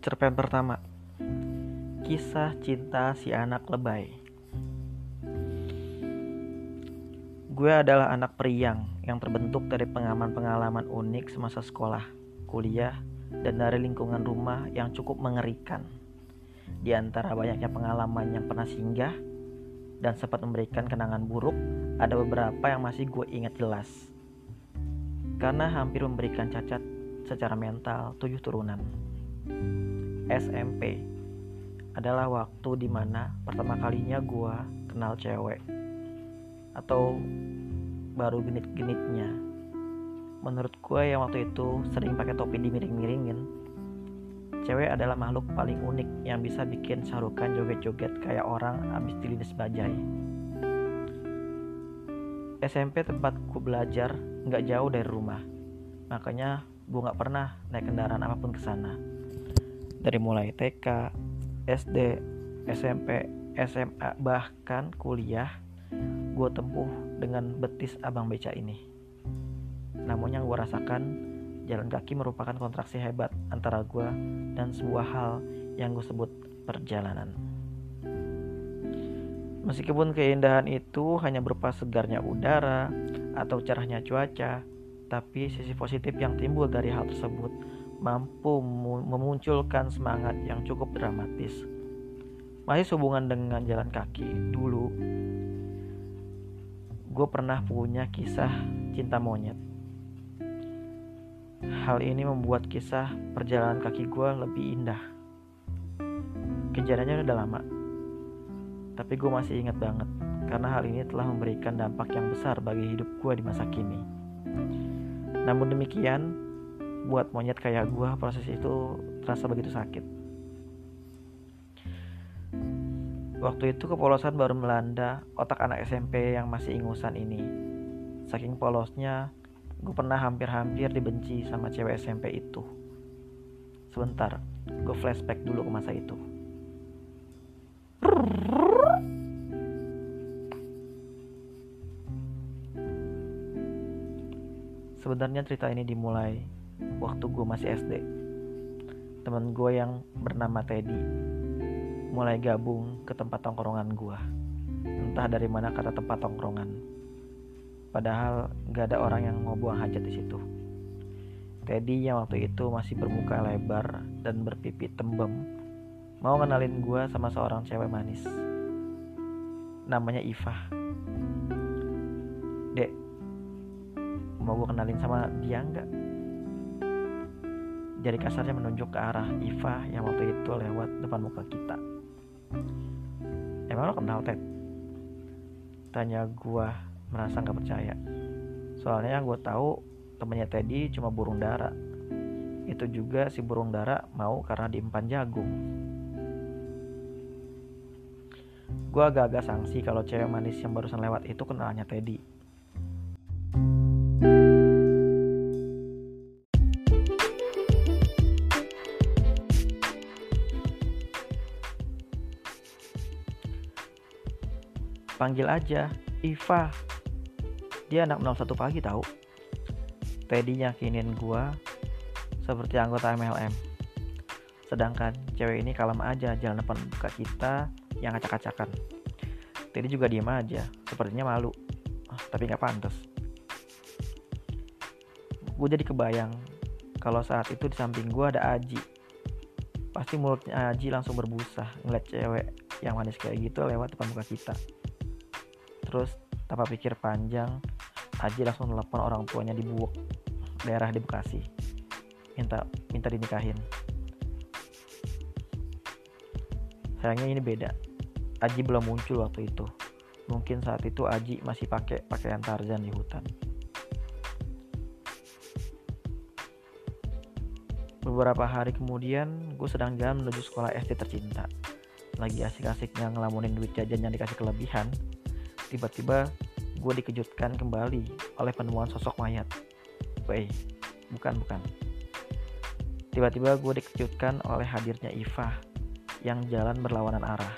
Cerpen pertama Kisah cinta si anak lebay Gue adalah anak periang yang terbentuk dari pengalaman-pengalaman unik semasa sekolah, kuliah, dan dari lingkungan rumah yang cukup mengerikan. Di antara banyaknya pengalaman yang pernah singgah dan sempat memberikan kenangan buruk, ada beberapa yang masih gue ingat jelas. Karena hampir memberikan cacat secara mental tujuh turunan. SMP adalah waktu di mana pertama kalinya gue kenal cewek. Atau baru genit-genitnya. Menurut gue yang waktu itu sering pakai topi dimiring-miringin cewek adalah makhluk paling unik yang bisa bikin sarukan joget-joget kayak orang abis dilindas bajai. SMP tempat gue belajar nggak jauh dari rumah. Makanya gue nggak pernah naik kendaraan apa pun ke sana dari mulai TK, SD, SMP, SMA, bahkan kuliah, gue tempuh dengan betis abang beca ini. Namun yang gue rasakan, jalan kaki merupakan kontraksi hebat antara gue dan sebuah hal yang gue sebut perjalanan. Meskipun keindahan itu hanya berupa segarnya udara atau cerahnya cuaca, tapi sisi positif yang timbul dari hal tersebut mampu memunculkan semangat yang cukup dramatis. Masih sehubungan dengan jalan kaki, dulu gue pernah punya kisah cinta monyet. Hal ini membuat kisah perjalanan kaki gue lebih indah. Kejadiannya udah lama, tapi gue masih ingat banget karena hal ini telah memberikan dampak yang besar bagi hidup gue di masa kini. Namun demikian, buat monyet kayak gue proses itu terasa begitu sakit. Waktu itu kepolosan baru melanda otak anak SMP yang masih ingusan ini. Saking polosnya gue pernah hampir-hampir dibenci sama cewek SMP itu. Sebentar gue flashback dulu ke masa itu. Sebenarnya cerita ini dimulai waktu gue masih SD temen gue yang bernama Teddy mulai gabung ke tempat tongkrongan gue entah dari mana kata tempat tongkrongan. Padahal gak ada orang yang mau buang hajat di situ. Teddy yang waktu itu masih bermuka lebar dan berpipi tembem. Mau kenalin gue sama seorang cewek manis. Namanya Iva. Dek mau gue kenalin sama dia nggak Jari kasarnya menunjuk ke arah Iva yang waktu itu lewat depan muka kita. Emang lo kenal Ted? Tanya gua merasa nggak percaya. Soalnya yang gue tahu temennya Teddy cuma burung dara. Itu juga si burung dara mau karena diempan jagung. Gue agak-agak sanksi kalau cewek manis yang barusan lewat itu kenalnya Teddy. Panggil aja Iva. Dia anak 01 pagi tahu. Teddy yakinin gua seperti anggota MLM. Sedangkan cewek ini kalem aja jalan depan buka kita yang acak-acakan. Teddy juga diem aja, sepertinya malu. Oh, tapi nggak pantas. Gue jadi kebayang kalau saat itu di samping gue ada Aji. Pasti mulutnya Aji langsung berbusa ngeliat cewek yang manis kayak gitu lewat depan muka kita. Terus tanpa pikir panjang, Aji langsung telepon orang tuanya di Buwok, daerah di Bekasi. Minta minta dinikahin. Sayangnya ini beda. Aji belum muncul waktu itu. Mungkin saat itu Aji masih pakai pakaian Tarzan di hutan. Beberapa hari kemudian, gue sedang jalan menuju sekolah SD tercinta. Lagi asik-asiknya ngelamunin duit jajan yang dikasih kelebihan, tiba-tiba gue dikejutkan kembali oleh penemuan sosok mayat. Weh, bukan bukan. Tiba-tiba gue dikejutkan oleh hadirnya Iva yang jalan berlawanan arah.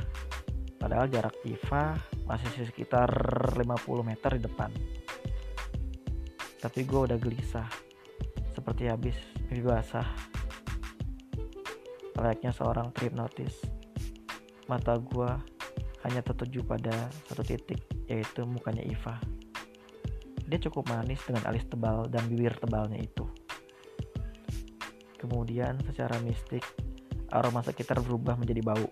Padahal jarak Iva masih sekitar 50 meter di depan. Tapi gue udah gelisah, seperti habis mimpi basah. layaknya seorang terhipnotis. Mata gue hanya tertuju pada satu titik, yaitu mukanya Iva. Dia cukup manis dengan alis tebal dan bibir tebalnya itu. Kemudian secara mistik, aroma sekitar berubah menjadi bau.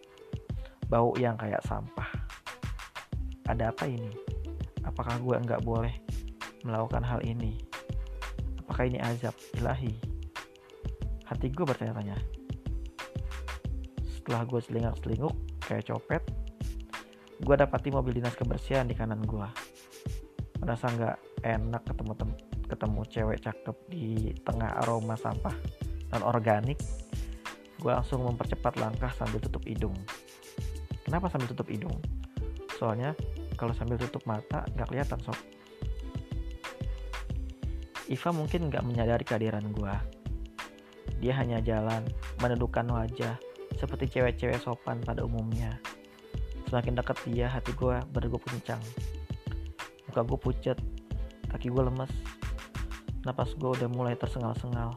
Bau yang kayak sampah. Ada apa ini? Apakah gue nggak boleh melakukan hal ini? Apakah ini azab ilahi? Hati gue bertanya-tanya. Setelah gue selingak-selinguk kayak copet, gue dapati mobil dinas kebersihan di kanan gue. Merasa nggak enak ketemu ketemu cewek cakep di tengah aroma sampah dan organik. Gue langsung mempercepat langkah sambil tutup hidung. Kenapa sambil tutup hidung? Soalnya kalau sambil tutup mata nggak kelihatan sob. Iva mungkin nggak menyadari kehadiran gue. Dia hanya jalan, menundukkan wajah, seperti cewek-cewek sopan pada umumnya. Semakin dekat dia, hati gue berdegup kencang. Muka gue pucat, kaki gue lemes, napas gue udah mulai tersengal-sengal.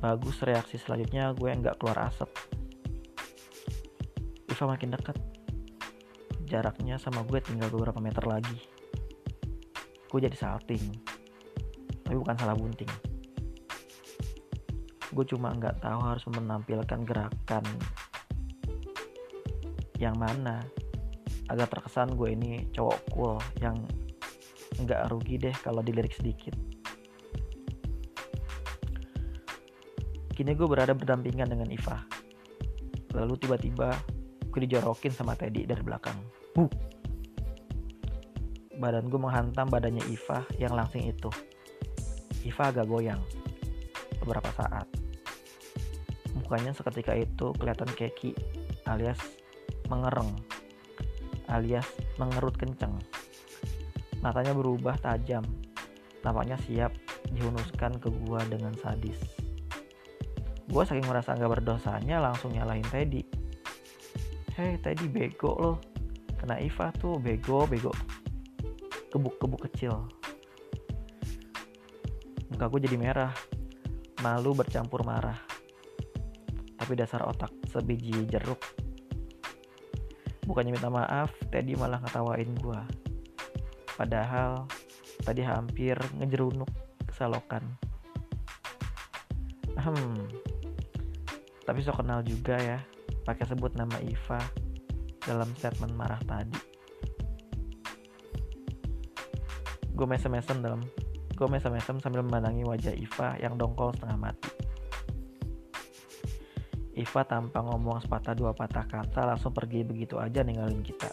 Bagus reaksi selanjutnya gue nggak keluar asap. Iva makin dekat. Jaraknya sama gue tinggal beberapa meter lagi. Gue jadi salting. Tapi bukan salah bunting gue cuma nggak tahu harus menampilkan gerakan yang mana agar terkesan gue ini cowok cool yang nggak rugi deh kalau dilirik sedikit. Kini gue berada berdampingan dengan Iva. Lalu tiba-tiba gue dijorokin sama Teddy dari belakang. Huh. Badan gue menghantam badannya Iva yang langsing itu. Iva agak goyang beberapa saat. Mukanya seketika itu kelihatan keki alias mengereng alias mengerut kenceng. Matanya berubah tajam. Tampaknya siap dihunuskan ke gua dengan sadis. Gua saking merasa nggak berdosanya langsung nyalahin Teddy. Hei Teddy bego loh. Kena Iva tuh bego bego. Kebuk-kebuk kecil. Muka gue jadi merah. Malu bercampur marah tapi dasar otak sebiji jeruk. Bukannya minta maaf, Teddy malah ngetawain gue. Padahal tadi hampir ngejerunuk kesalokan. Hmm, tapi so kenal juga ya, pakai sebut nama Iva dalam statement marah tadi. Gue mesem-mesem dalam gue mesem-mesem sambil memandangi wajah Iva yang dongkol setengah mati. Iva tanpa ngomong sepatah dua patah kata langsung pergi begitu aja ninggalin kita.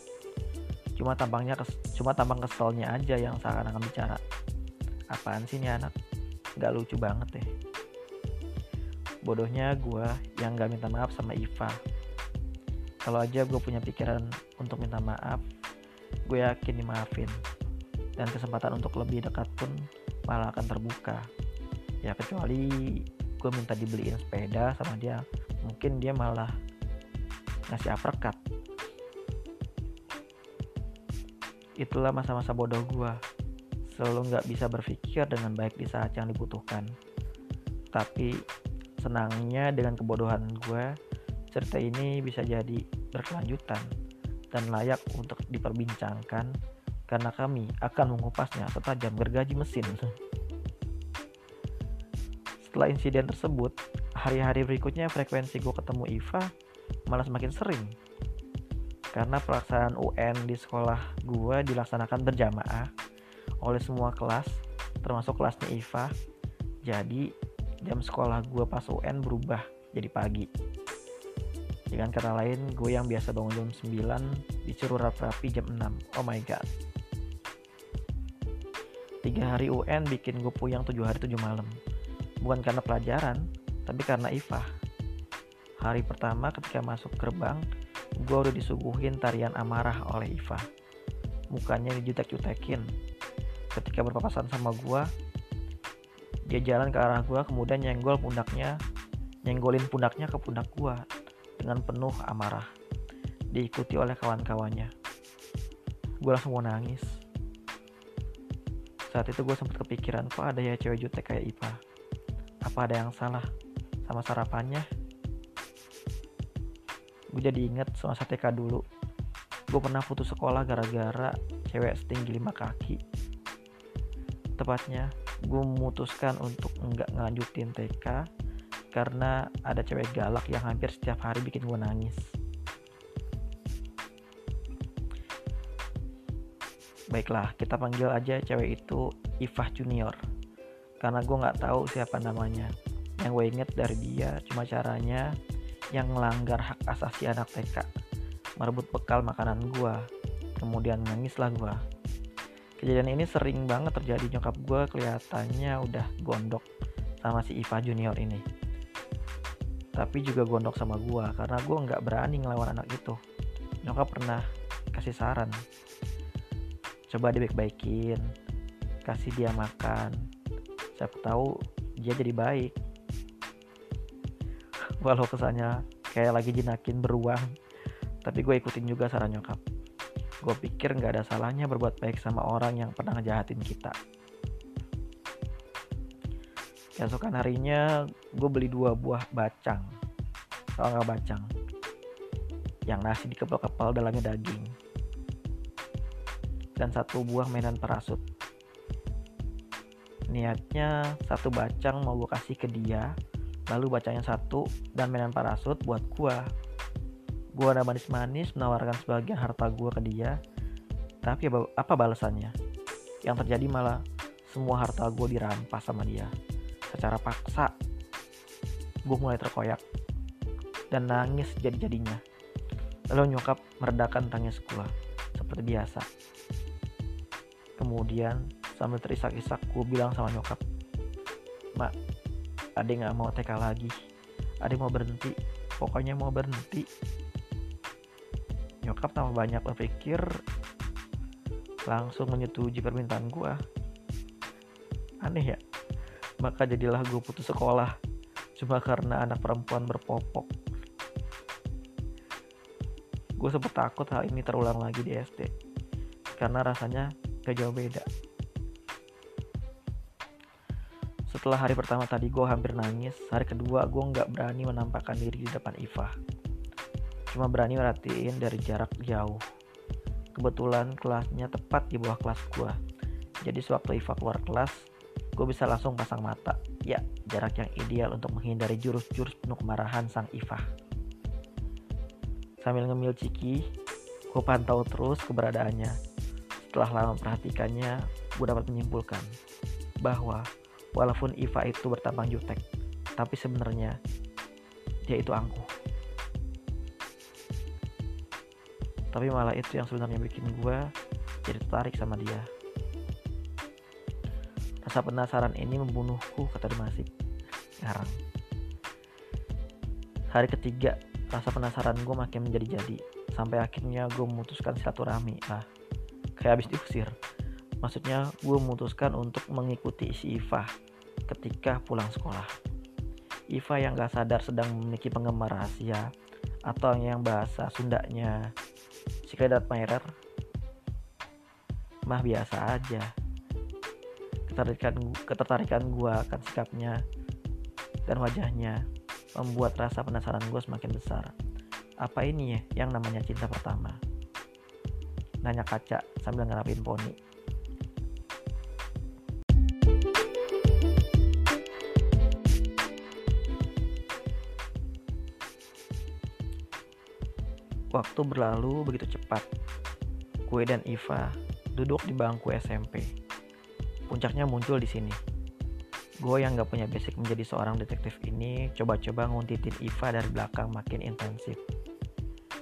Cuma tampangnya kes, cuma tampang keselnya aja yang seakan-akan bicara. Apaan sih ini anak? Gak lucu banget deh. Bodohnya gue yang gak minta maaf sama Iva. Kalau aja gue punya pikiran untuk minta maaf, gue yakin dimaafin. Dan kesempatan untuk lebih dekat pun malah akan terbuka. Ya kecuali gue minta dibeliin sepeda sama dia mungkin dia malah ngasih uppercut. Itulah masa-masa bodoh gue selalu nggak bisa berpikir dengan baik di saat yang dibutuhkan. Tapi senangnya dengan kebodohan gue cerita ini bisa jadi berkelanjutan dan layak untuk diperbincangkan karena kami akan mengupasnya setajam gergaji mesin. Setelah insiden tersebut hari-hari berikutnya frekuensi gue ketemu Iva malah semakin sering. Karena pelaksanaan UN di sekolah gue dilaksanakan berjamaah oleh semua kelas termasuk kelasnya Iva. Jadi jam sekolah gue pas UN berubah jadi pagi. Dengan kata lain gue yang biasa bangun jam 9 disuruh rapi-rapi jam 6 oh my god. Tiga hari UN bikin gue puyang tujuh hari tujuh malam. Bukan karena pelajaran tapi karena Iva. Hari pertama ketika masuk gerbang, gue udah disuguhin tarian amarah oleh Iva. Mukanya dijutek-jutekin. Ketika berpapasan sama gue, dia jalan ke arah gue kemudian nyenggol pundaknya, nyenggolin pundaknya ke pundak gue dengan penuh amarah. Diikuti oleh kawan-kawannya. Gue langsung mau nangis. Saat itu gue sempat kepikiran, kok ada ya cewek jutek kayak Iva? Apa ada yang salah? Sama sarapannya. gue jadi inget semasa TK dulu. Gue pernah putus sekolah gara-gara cewek setinggi lima kaki. Tepatnya gue memutuskan untuk nggak ngelanjutin TK karena ada cewek galak yang hampir setiap hari bikin gue nangis. Baiklah kita panggil aja cewek itu Ifah Junior. Karena gue nggak tahu siapa namanya yang gue inget dari dia cuma caranya yang melanggar hak asasi anak TK merebut bekal makanan gue kemudian nangislah gue kejadian ini sering banget terjadi. Nyokap gue kelihatannya udah gondok sama si Iva Junior ini. Tapi juga gondok sama gue karena gue nggak berani ngelawan anak itu. Nyokap pernah kasih saran. Coba dibaik-baikin kasih dia makan. Siapa tahu dia jadi baik walau kesannya kayak lagi jinakin beruang. Tapi gue ikutin juga saran nyokap. Gue pikir nggak ada salahnya berbuat baik sama orang yang pernah ngejahatin kita. Keesokan harinya gue beli dua buah bacang. Kalau nggak bacang yang nasi dikepal-kepal dalamnya daging. Dan satu buah mainan parasut. Niatnya satu bacang mau gue kasih ke dia lalu bacanya satu dan mainan parasut buat gue Gue udah manis-manis menawarkan sebagian harta gue ke dia. Tapi apa balasannya? Yang terjadi malah semua harta gue dirampas sama dia. Secara paksa. Gue mulai terkoyak. Dan nangis jadi-jadinya. Lalu nyokap meredakan tangis gue. Seperti biasa. Kemudian sambil terisak-isak gue bilang sama nyokap. Mak, adek gak mau TK lagi. Adek mau berhenti. Pokoknya mau berhenti. Nyokap tambah banyak berpikir. Langsung menyetujui permintaan gue aneh ya? Maka jadilah gue putus sekolah cuma karena anak perempuan berpopok. Gue sempat takut hal ini terulang lagi di SD karena rasanya gak jauh beda setelah hari pertama tadi gue hampir nangis hari kedua gue nggak berani menampakkan diri di depan Iva cuma berani merhatiin dari jarak jauh. Kebetulan kelasnya tepat di bawah kelas gue. Jadi sewaktu Iva keluar kelas, gue bisa langsung pasang mata. Ya, jarak yang ideal untuk menghindari jurus-jurus penuh kemarahan sang Iva. Sambil ngemil ciki, gue pantau terus keberadaannya. Setelah lama memperhatikannya, gue dapat menyimpulkan bahwa walaupun Iva itu bertampang jutek, tapi sebenarnya dia itu angkuh. tapi malah itu yang sebenarnya bikin gue jadi tertarik sama dia. Rasa penasaran ini membunuhku kata Demasik sekarang. Hari ketiga rasa penasaran gue makin menjadi-jadi sampai akhirnya gue memutuskan silaturahmi. Nah kayak habis diusir. Maksudnya gue memutuskan untuk mengikuti si Iva ketika pulang sekolah. Iva yang gak sadar sedang memiliki penggemar rahasia atau yang bahasa Sundanya. Secret admirer mah biasa aja. Ketertarikan ketertarikan gue akan sikapnya dan wajahnya membuat rasa penasaran gue semakin besar. Apa ini ya yang namanya cinta pertama? Nanya kaca sambil ngerapin poni Waktu berlalu begitu cepat. Gue dan Iva duduk di bangku SMP. Puncaknya muncul di sini. Gue yang gak punya basic menjadi seorang detektif ini coba-coba nguntitin Iva dari belakang makin intensif.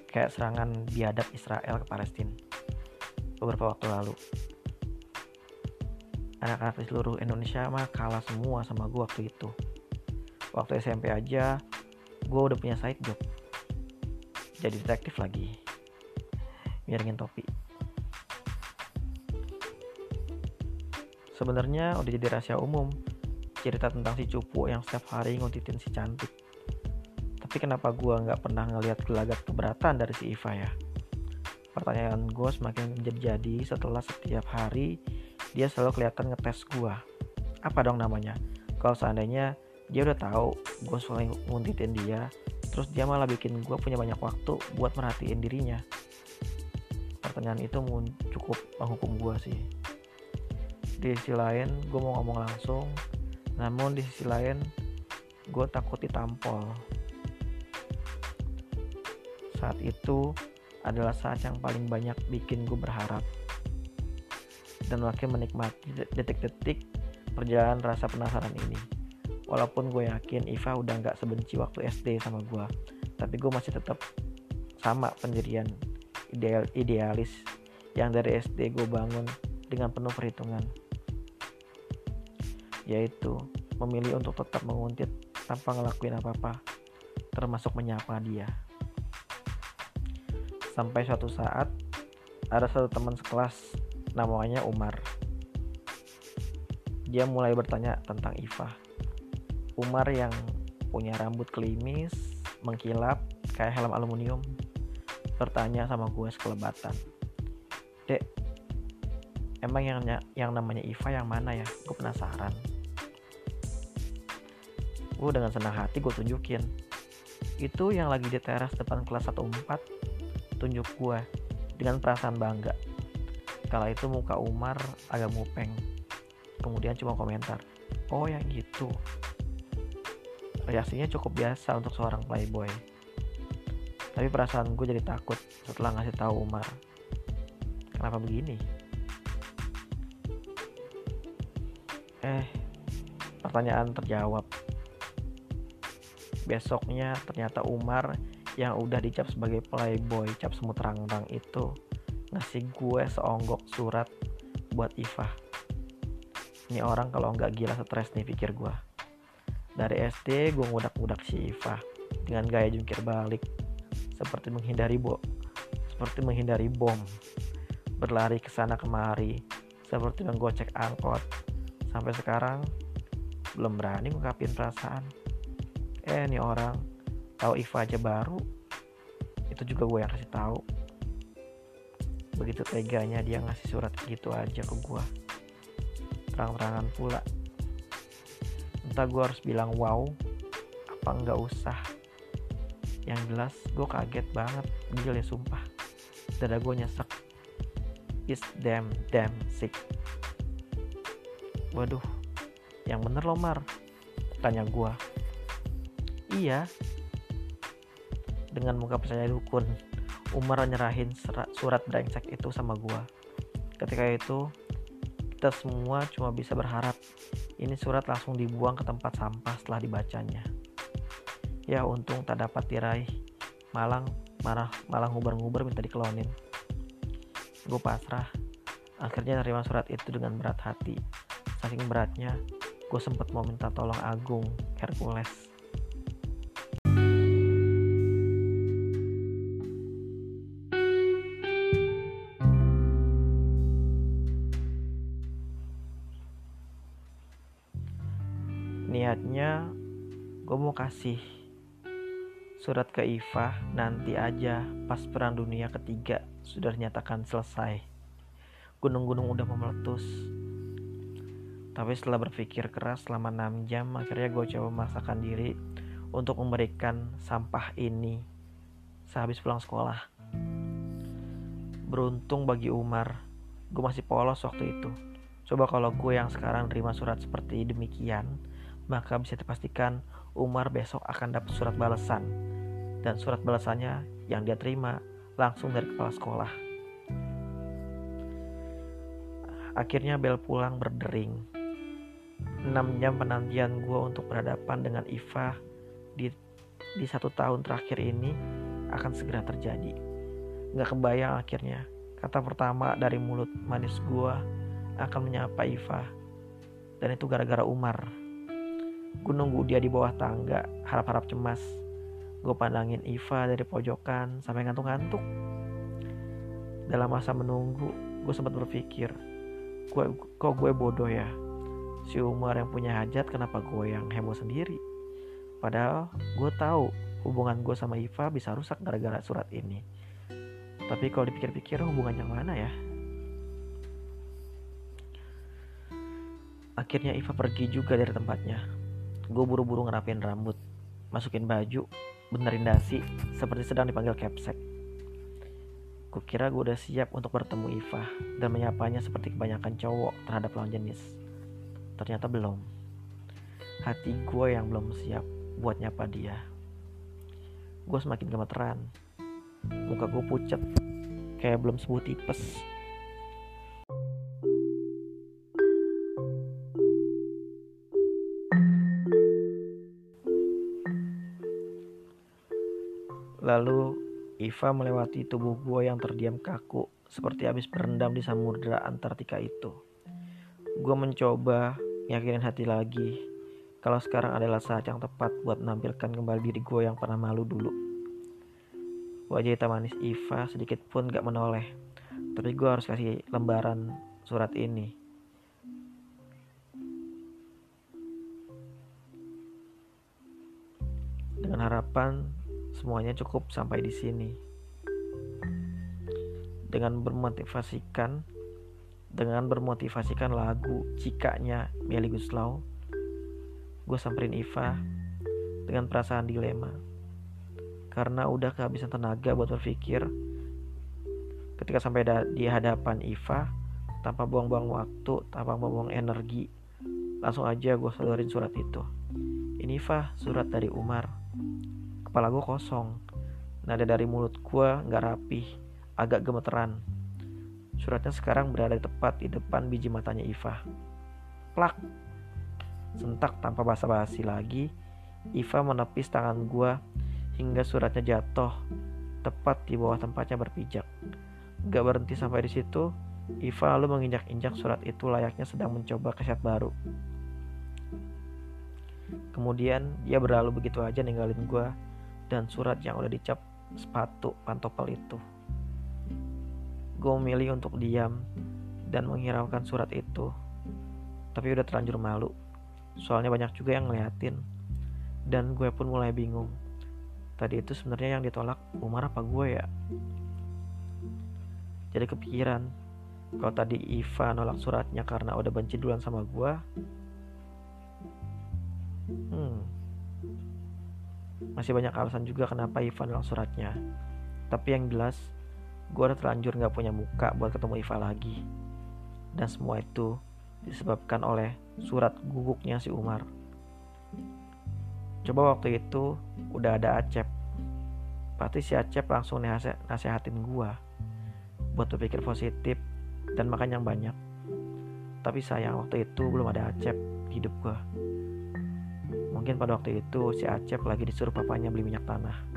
Kayak serangan biadab Israel ke Palestina beberapa waktu lalu. Anak-anak di seluruh Indonesia mah kalah semua sama gue waktu itu. Waktu SMP aja, gue udah punya side job jadi detektif lagi. Miringin topi. Sebenarnya udah jadi rahasia umum cerita tentang si cupu yang setiap hari nguntitin si cantik. Tapi kenapa gue nggak pernah ngelihat gelagat keberatan dari si Iva ya? Pertanyaan gue semakin menjadi-jadi setelah setiap hari dia selalu kelihatan ngetes gue apa dong namanya? Kalau seandainya dia udah tahu gue selalu nguntitin dia terus dia malah bikin gue punya banyak waktu buat merhatiin dirinya. Pertanyaan itu cukup menghukum gue sih. Di sisi lain gue mau ngomong langsung namun di sisi lain gue takut ditampol. Saat itu adalah saat yang paling banyak bikin gue berharap. Dan makin menikmati detik-detik perjalanan rasa penasaran ini walaupun gue yakin Iva udah nggak sebenci waktu SD sama gue tapi gue masih tetap sama pendirian ideal idealis yang dari SD gue bangun dengan penuh perhitungan. Yaitu memilih untuk tetap menguntit tanpa ngelakuin apa-apa termasuk menyapa dia. Sampai suatu saat ada satu teman sekelas namanya Umar. Dia mulai bertanya tentang Iva Umar yang punya rambut kelimis, mengkilap kayak helm aluminium, bertanya sama gue sekelebatan. Dek, emang yang yang namanya Iva yang mana ya? Gue penasaran. Gue dengan senang hati gue tunjukin. Itu yang lagi di teras depan kelas 14 tunjuk gue dengan perasaan bangga. Kala itu muka Umar agak mupeng. Kemudian cuma komentar, oh yang gitu reaksinya cukup biasa untuk seorang playboy. Tapi perasaan gue jadi takut setelah ngasih tahu Umar. Kenapa begini? Eh, pertanyaan terjawab. Besoknya ternyata Umar yang udah dicap sebagai playboy cap semut rang-rang itu ngasih gue seonggok surat buat Iva. Ini orang kalau nggak gila stres nih pikir gue. Dari SD gue ngudak-ngudak si Iva dengan gaya jungkir balik. Seperti menghindari bo seperti menghindari bom. Berlari ke sana kemari seperti menggocek angkot. Sampai sekarang belum berani ngungkapin perasaan. Eh ini orang tahu Iva aja baru. Itu juga gue yang kasih tahu. Begitu teganya dia ngasih surat gitu aja ke gue terang-terangan pula entah gue harus bilang wow apa nggak usah. Yang jelas gue kaget banget gila ya sumpah. Dada gue nyesek. Is damn damn sick. Waduh yang bener lo Mar. Tanya gue iya. Dengan muka percaya dukun Umar nyerahin surat brengsek itu sama gue ketika itu kita semua cuma bisa berharap ini surat langsung dibuang ke tempat sampah setelah dibacanya. Ya untung tak dapat diraih. Malang marah malah ngubar-ngubar minta dikelonin. Gue pasrah. Akhirnya nerima surat itu dengan berat hati. Saking beratnya, gue sempet mau minta tolong Agung, Hercules. Kasih surat ke Iva nanti aja pas perang dunia ketiga sudah dinyatakan selesai. Gunung-gunung udah meletus. Tapi setelah berpikir keras selama 6 jam akhirnya gue coba memaksakan diri untuk memberikan sampah ini sehabis pulang sekolah. Beruntung bagi Umar gue masih polos waktu itu. Coba kalau gue yang sekarang terima surat seperti demikian maka bisa dipastikan Umar besok akan dapat surat balasan dan surat balasannya yang dia terima langsung dari kepala sekolah. Akhirnya bel pulang berdering. 6 jam penantian gue untuk berhadapan dengan Iva di, di satu tahun terakhir ini akan segera terjadi. Gak kebayang akhirnya kata pertama dari mulut manis gue akan menyapa Iva. Dan itu gara-gara Umar. Gue nunggu dia di bawah tangga, harap-harap cemas. Gue pandangin Iva dari pojokan sampai ngantuk-ngantuk. Dalam masa menunggu, gue sempat berpikir, gue, kok gue bodoh ya? Si Umar yang punya hajat, kenapa gue yang heboh sendiri? Padahal gue tahu hubungan gue sama Iva bisa rusak gara-gara surat ini. Tapi kalau dipikir-pikir hubungan yang mana ya? Akhirnya Iva pergi juga dari tempatnya. Gue buru-buru ngerapin rambut, masukin baju, benerin dasi seperti sedang dipanggil capsek. Kukira gue udah siap untuk bertemu Iva dan menyapanya seperti kebanyakan cowok terhadap lawan jenis. Ternyata belum. Hati gue yang belum siap buat nyapa dia. Gue semakin gemeteran. Muka gue pucat, kayak belum sembuh tipes. Iva melewati tubuh gue yang terdiam kaku seperti habis berendam di samudera Antartika itu. Gue mencoba yakinin hati lagi kalau sekarang adalah saat yang tepat buat menampilkan kembali diri gue yang pernah malu dulu. Wajah hitam manis Iva sedikit pun gak menoleh, tapi gue harus kasih lembaran surat ini. Dengan harapan semuanya cukup sampai di sini. Dengan bermotivasikan dengan bermotivasikan lagu Cikanya Meli Guslau, gue samperin Iva dengan perasaan dilema. Karena udah kehabisan tenaga buat berpikir. Ketika sampai di hadapan Iva, tanpa buang-buang waktu, tanpa buang-buang energi, langsung aja gue sodorin surat itu. Ini Iva, surat dari Umar kepala gue kosong. Nada dari mulut gue gak rapih, agak gemeteran. Suratnya sekarang berada tepat di depan biji matanya Iva. Plak! Sentak tanpa basa-basi lagi, Iva menepis tangan gue hingga suratnya jatuh tepat di bawah tempatnya berpijak. Gak berhenti sampai di situ, Iva lalu menginjak-injak surat itu layaknya sedang mencoba keset baru. Kemudian dia berlalu begitu aja ninggalin gue dan surat yang udah dicap sepatu pantopel itu. Gue memilih untuk diam dan menghiraukan surat itu. Tapi udah terlanjur malu. Soalnya banyak juga yang ngeliatin. Dan gue pun mulai bingung. Tadi itu sebenarnya yang ditolak Umar apa gue ya? Jadi kepikiran, kalau tadi Iva nolak suratnya karena udah benci duluan sama gue, hmm, masih banyak alasan juga kenapa Ivan nolak suratnya. Tapi yang jelas, gue udah terlanjur gak punya muka buat ketemu Iva lagi. Dan semua itu disebabkan oleh surat guguknya si Umar. Coba waktu itu udah ada Acep. Pasti si Acep langsung nasehatin gue buat berpikir positif dan makan yang banyak. Tapi sayang waktu itu belum ada Acep di hidup gue. Mungkin pada waktu itu si Acep lagi disuruh papanya beli minyak tanah.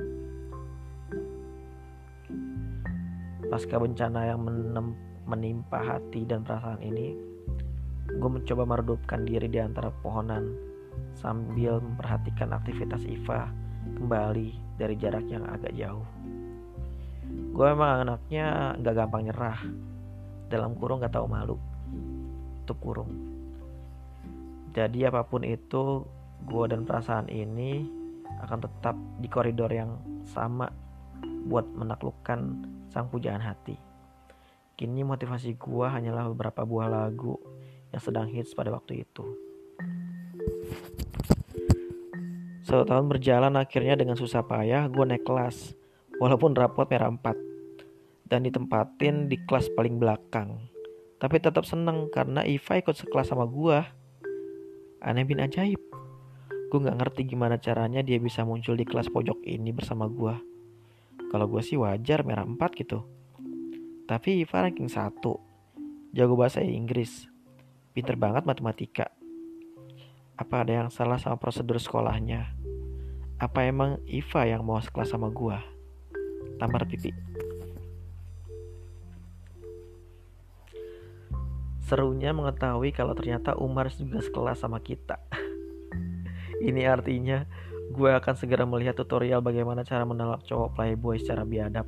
Pasca bencana yang menem, menimpa hati dan perasaan ini, gue mencoba meredupkan diri di antara pohonan sambil memperhatikan aktivitas Iva kembali dari jarak yang agak jauh. Gue emang anaknya gak gampang nyerah, dalam kurung gak tahu malu, tutup kurung. Jadi apa pun itu gue dan perasaan ini akan tetap di koridor yang sama buat menaklukkan sang pujaan hati. Kini motivasi gue hanyalah beberapa buah lagu yang sedang hits pada waktu itu. Satu tahun berjalan akhirnya dengan susah payah gue naik kelas walaupun rapot merah 4 dan ditempatin di kelas paling belakang. Tapi tetap seneng karena Iva ikut sekelas sama gue. Aneh bin ajaib. Gue gak ngerti gimana caranya dia bisa muncul di kelas pojok ini bersama gue. Kalau gue sih wajar merah 4 gitu. Tapi Iva ranking 1. Jago bahasa Inggris. Pinter banget matematika. Apa ada yang salah sama prosedur sekolahnya? Apa emang Iva yang mau sekelas sama gue? Tampar pipi. Serunya mengetahui kalau ternyata Umar juga sekelas sama kita. Ini artinya gue akan segera melihat tutorial bagaimana cara menolak cowok playboy secara biadab.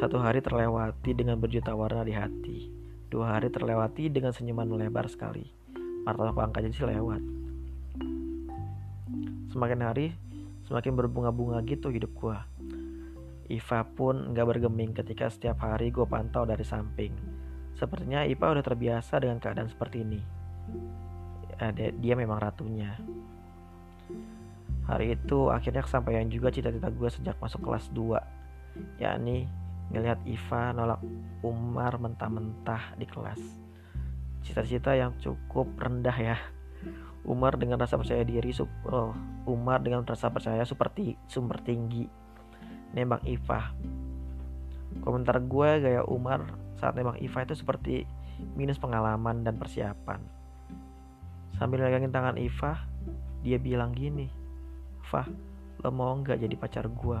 Satu hari terlewati dengan berjuta warna di hati. Dua hari terlewati dengan senyuman melebar sekali. Martabak pangkat jadi lewat. Semakin hari, semakin berbunga-bunga gitu hidup gue. Iva pun gak bergeming ketika setiap hari gue pantau dari samping. Sepertinya Iva udah terbiasa dengan keadaan seperti ini uh, dia, dia memang ratunya Hari itu akhirnya kesampaian juga cita-cita gue sejak masuk kelas 2 yakni ngelihat Iva nolak Umar mentah-mentah di kelas. Cita-cita yang cukup rendah ya. Umar dengan rasa percaya diri, oh, Umar dengan rasa percaya seperti sumber tinggi nembak Iva. Komentar gue gaya Umar saat nembak Iva itu seperti minus pengalaman dan persiapan. Sambil megangin tangan Iva, dia bilang gini, Fah, lo mau nggak jadi pacar gue?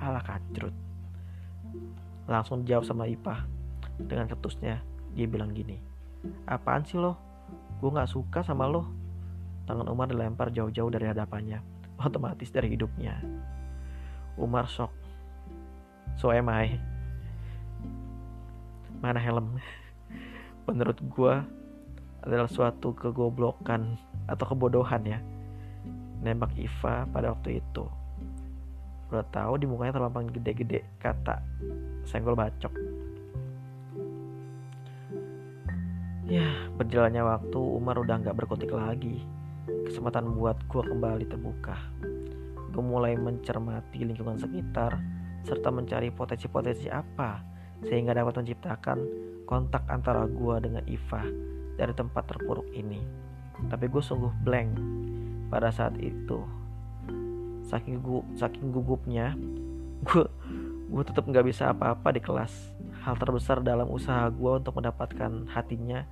Alah kacrut. Langsung jawab sama Ipa. Dengan ketusnya, dia bilang gini. Apaan sih lo? Gue gak suka sama lo. Tangan Umar dilempar jauh-jauh dari hadapannya. Otomatis dari hidupnya. Umar shock. So am I. Mana helm? Menurut gue adalah suatu kegoblokan atau kebodohan ya. Nembak Iva pada waktu itu. Udah tahu di mukanya terlampang gede-gede kata senggol bacok. Ya, berjalannya waktu Umar udah nggak berkutik lagi. Kesempatan buat gue kembali terbuka. Gue mulai mencermati lingkungan sekitar serta mencari potensi-potensi apa sehingga dapat menciptakan kontak antara gue dengan Iva dari tempat terpuruk ini. Tapi gue sungguh blank pada saat itu. Saking gu saking gugupnya gue gue tetap nggak bisa apa-apa di kelas. Hal terbesar dalam usaha gue untuk mendapatkan hatinya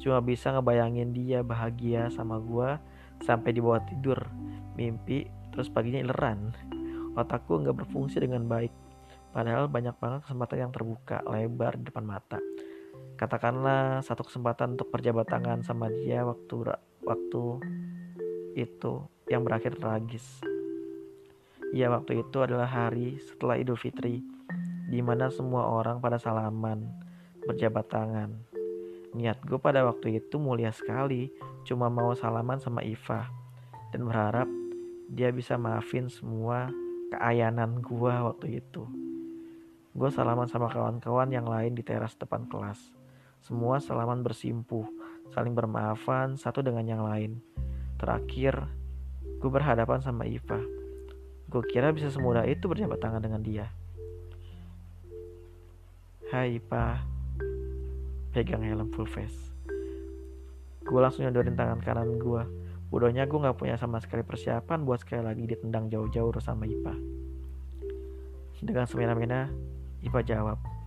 cuma bisa ngebayangin dia bahagia sama gue sampai di bawah tidur mimpi terus paginya ileran. Otakku nggak berfungsi dengan baik. Padahal banyak banget kesempatan yang terbuka lebar di depan mata katakanlah satu kesempatan untuk perjabat tangan sama dia waktu waktu itu yang berakhir tragis Ya waktu itu adalah hari setelah Idul Fitri di mana semua orang pada salaman, berjabat tangan. Niat gue pada waktu itu mulia sekali, cuma mau salaman sama Iva dan berharap dia bisa maafin semua keayanan gue waktu itu. Gue salaman sama kawan-kawan yang lain di teras depan kelas. Semua salaman bersimpuh, saling bermaafan satu dengan yang lain. Terakhir, gue berhadapan sama Iva Gue kira bisa semudah itu berjabat tangan dengan dia. Hai pa, pegang helm full face. Gue langsung nyodorin tangan kanan gue. Bodohnya gue gak punya sama sekali persiapan buat sekali lagi ditendang jauh-jauh sama Ipa. Dengan semena-mena, Ipa jawab.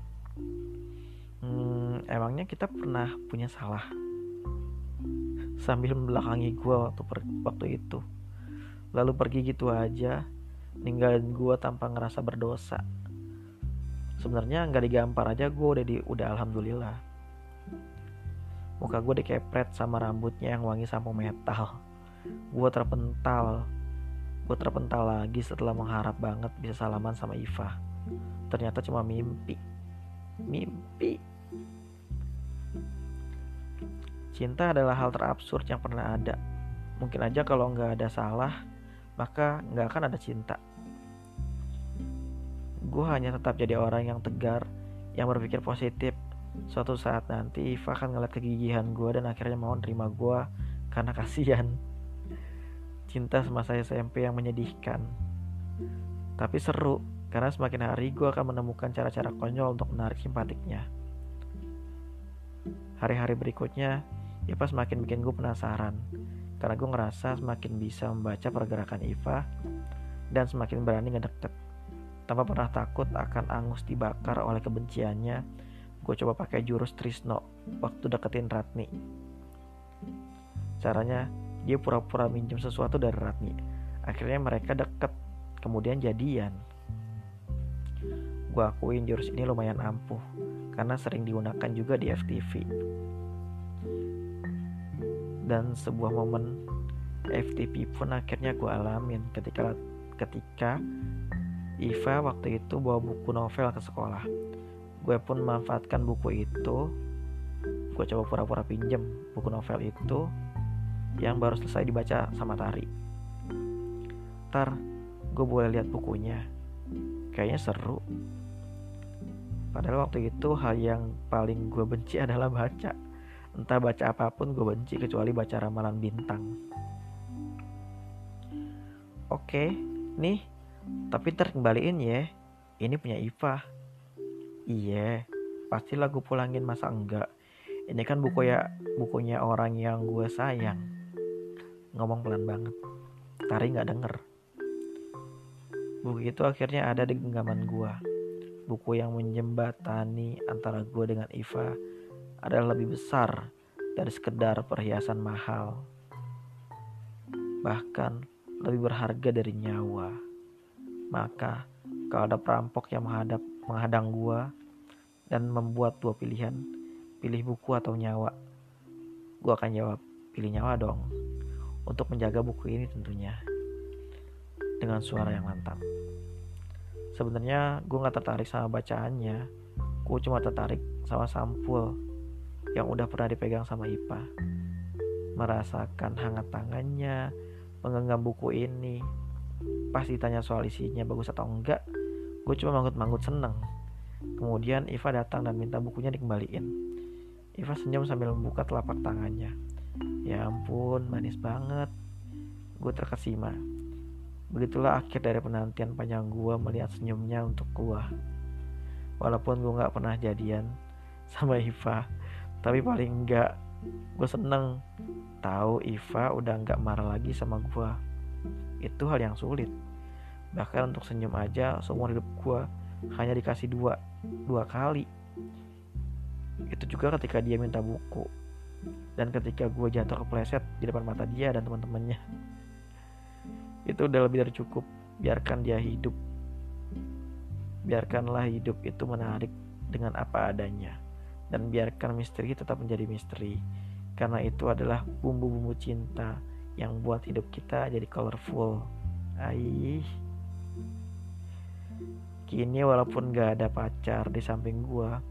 Emangnya kita pernah punya salah? Sambil membelakangi gue waktu, waktu itu. Lalu pergi gitu aja ninggalin gue tanpa ngerasa berdosa. Sebenarnya nggak digampar aja gue udah di udah alhamdulillah. Muka gue dikepret sama rambutnya yang wangi sampo metal. Gue terpental. Gue terpental lagi setelah mengharap banget bisa salaman sama Iva. Ternyata cuma mimpi. Mimpi cinta adalah hal terabsurd yang pernah ada mungkin aja kalau nggak ada salah maka nggak akan ada cinta. Gue hanya tetap jadi orang yang tegar, yang berpikir positif. Suatu saat nanti Iva akan ngeliat kegigihan gue dan akhirnya mau nerima gue karena kasihan. Cinta semasa SMP yang menyedihkan. Tapi seru, karena semakin hari gue akan menemukan cara-cara konyol untuk menarik simpatiknya. Hari-hari berikutnya, Iva semakin bikin gue penasaran karena gue ngerasa semakin bisa membaca pergerakan Iva dan semakin berani ngedeket. Tanpa pernah takut akan angus dibakar oleh kebenciannya, gue coba pakai jurus Trisno waktu deketin Ratni. Caranya, dia pura-pura minjem sesuatu dari Ratni. Akhirnya mereka deket, kemudian jadian. Gue akuin jurus ini lumayan ampuh, karena sering digunakan juga di FTV dan sebuah momen FTP pun akhirnya gue alamin ketika ketika Iva waktu itu bawa buku novel ke sekolah. Gue pun memanfaatkan buku itu. Gue coba pura-pura pinjem buku novel itu yang baru selesai dibaca sama Tari. Ntar gue boleh lihat bukunya. Kayaknya seru. Padahal waktu itu hal yang paling gue benci adalah baca. Entah baca apa pun gue benci kecuali baca ramalan bintang. oke nih. Tapi ntar kembaliin ya. Ini punya Iva. Iya pastilah gue pulangin masa enggak. Ini kan buku ya bukunya orang yang gue sayang. Ngomong pelan banget. Tari nggak denger. Buku itu akhirnya ada di genggaman gue buku yang menjembatani antara gue dengan Iva adalah lebih besar dari sekedar perhiasan mahal. Bahkan lebih berharga dari nyawa. Maka kalau ada perampok yang menghadap menghadang gua dan membuat dua pilihan pilih buku atau nyawa gua akan jawab pilih nyawa dong. Untuk menjaga buku ini tentunya. Dengan suara yang lantang sebenarnya gue nggak tertarik sama bacaannya. Gue cuma tertarik sama sampul yang udah pernah dipegang sama Ipa. Merasakan hangat tangannya menggenggam buku ini. Pas ditanya soal isinya bagus atau enggak gue cuma manggut-manggut seneng. Kemudian Iva datang dan minta bukunya dikembaliin. Iva senyum sambil membuka telapak tangannya. Ya ampun manis banget. Gue terkesima. Begitulah akhir dari penantian panjang gue melihat senyumnya untuk gue. Walaupun gue gak pernah jadian sama Iva, tapi paling enggak gue seneng tahu Iva udah gak marah lagi sama gue. Itu hal yang sulit. Bahkan untuk senyum aja seumur hidup gue hanya dikasih dua, dua kali. Itu juga ketika dia minta buku dan ketika gue jatuh kepleset di depan mata dia dan teman-temannya itu udah lebih dari cukup biarkan dia hidup biarkanlah hidup itu menarik dengan apa adanya dan biarkan misteri tetap menjadi misteri. Karena itu adalah bumbu-bumbu cinta yang buat hidup kita jadi colorful. Aih. Kini walaupun gak ada pacar di samping gua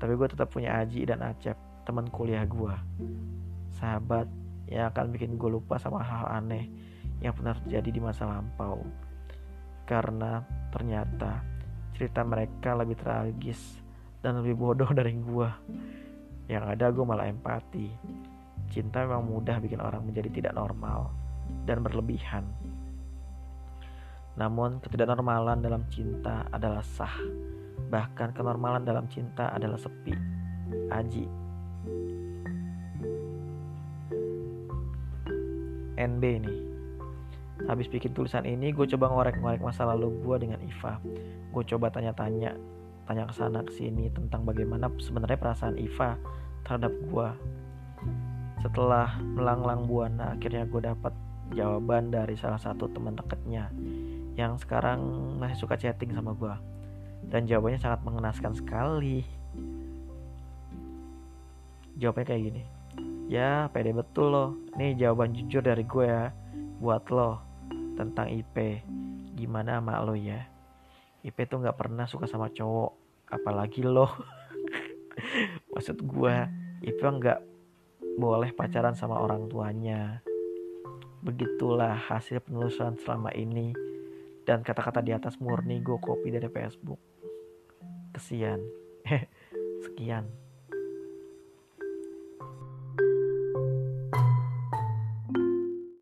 tapi gue tetap punya Aji dan Acep teman kuliah gua. Sahabat yang akan bikin gue lupa sama -hal aneh yang pernah terjadi di masa lampau. Karena ternyata cerita mereka lebih tragis dan lebih bodoh dari gua. Yang ada gue malah empati. Cinta memang mudah bikin orang menjadi tidak normal dan berlebihan. Namun ketidaknormalan dalam cinta adalah sah. Bahkan kenormalan dalam cinta adalah sepi. Aji. NB nih habis bikin tulisan ini gue coba ngorek-ngorek masa lalu gue dengan Iva gue coba tanya-tanya tanya ke sana ke sini tentang bagaimana sebenarnya perasaan Iva terhadap gue setelah melanglang buana akhirnya gue dapat jawaban dari salah satu teman dekatnya yang sekarang masih suka chatting sama gue dan jawabannya sangat mengenaskan sekali. Jawabnya kayak gini ya pede betul loh. Nih jawaban jujur dari gue ya buat lo tentang IP gimana sama lo ya? IP tuh nggak pernah suka sama cowok apalagi lo. Maksud gue IP nggak boleh pacaran sama orang tuanya. Begitulah hasil penelusuran selama ini. Dan kata-kata di atas murni gue copy dari Facebook. Kesian. Sekian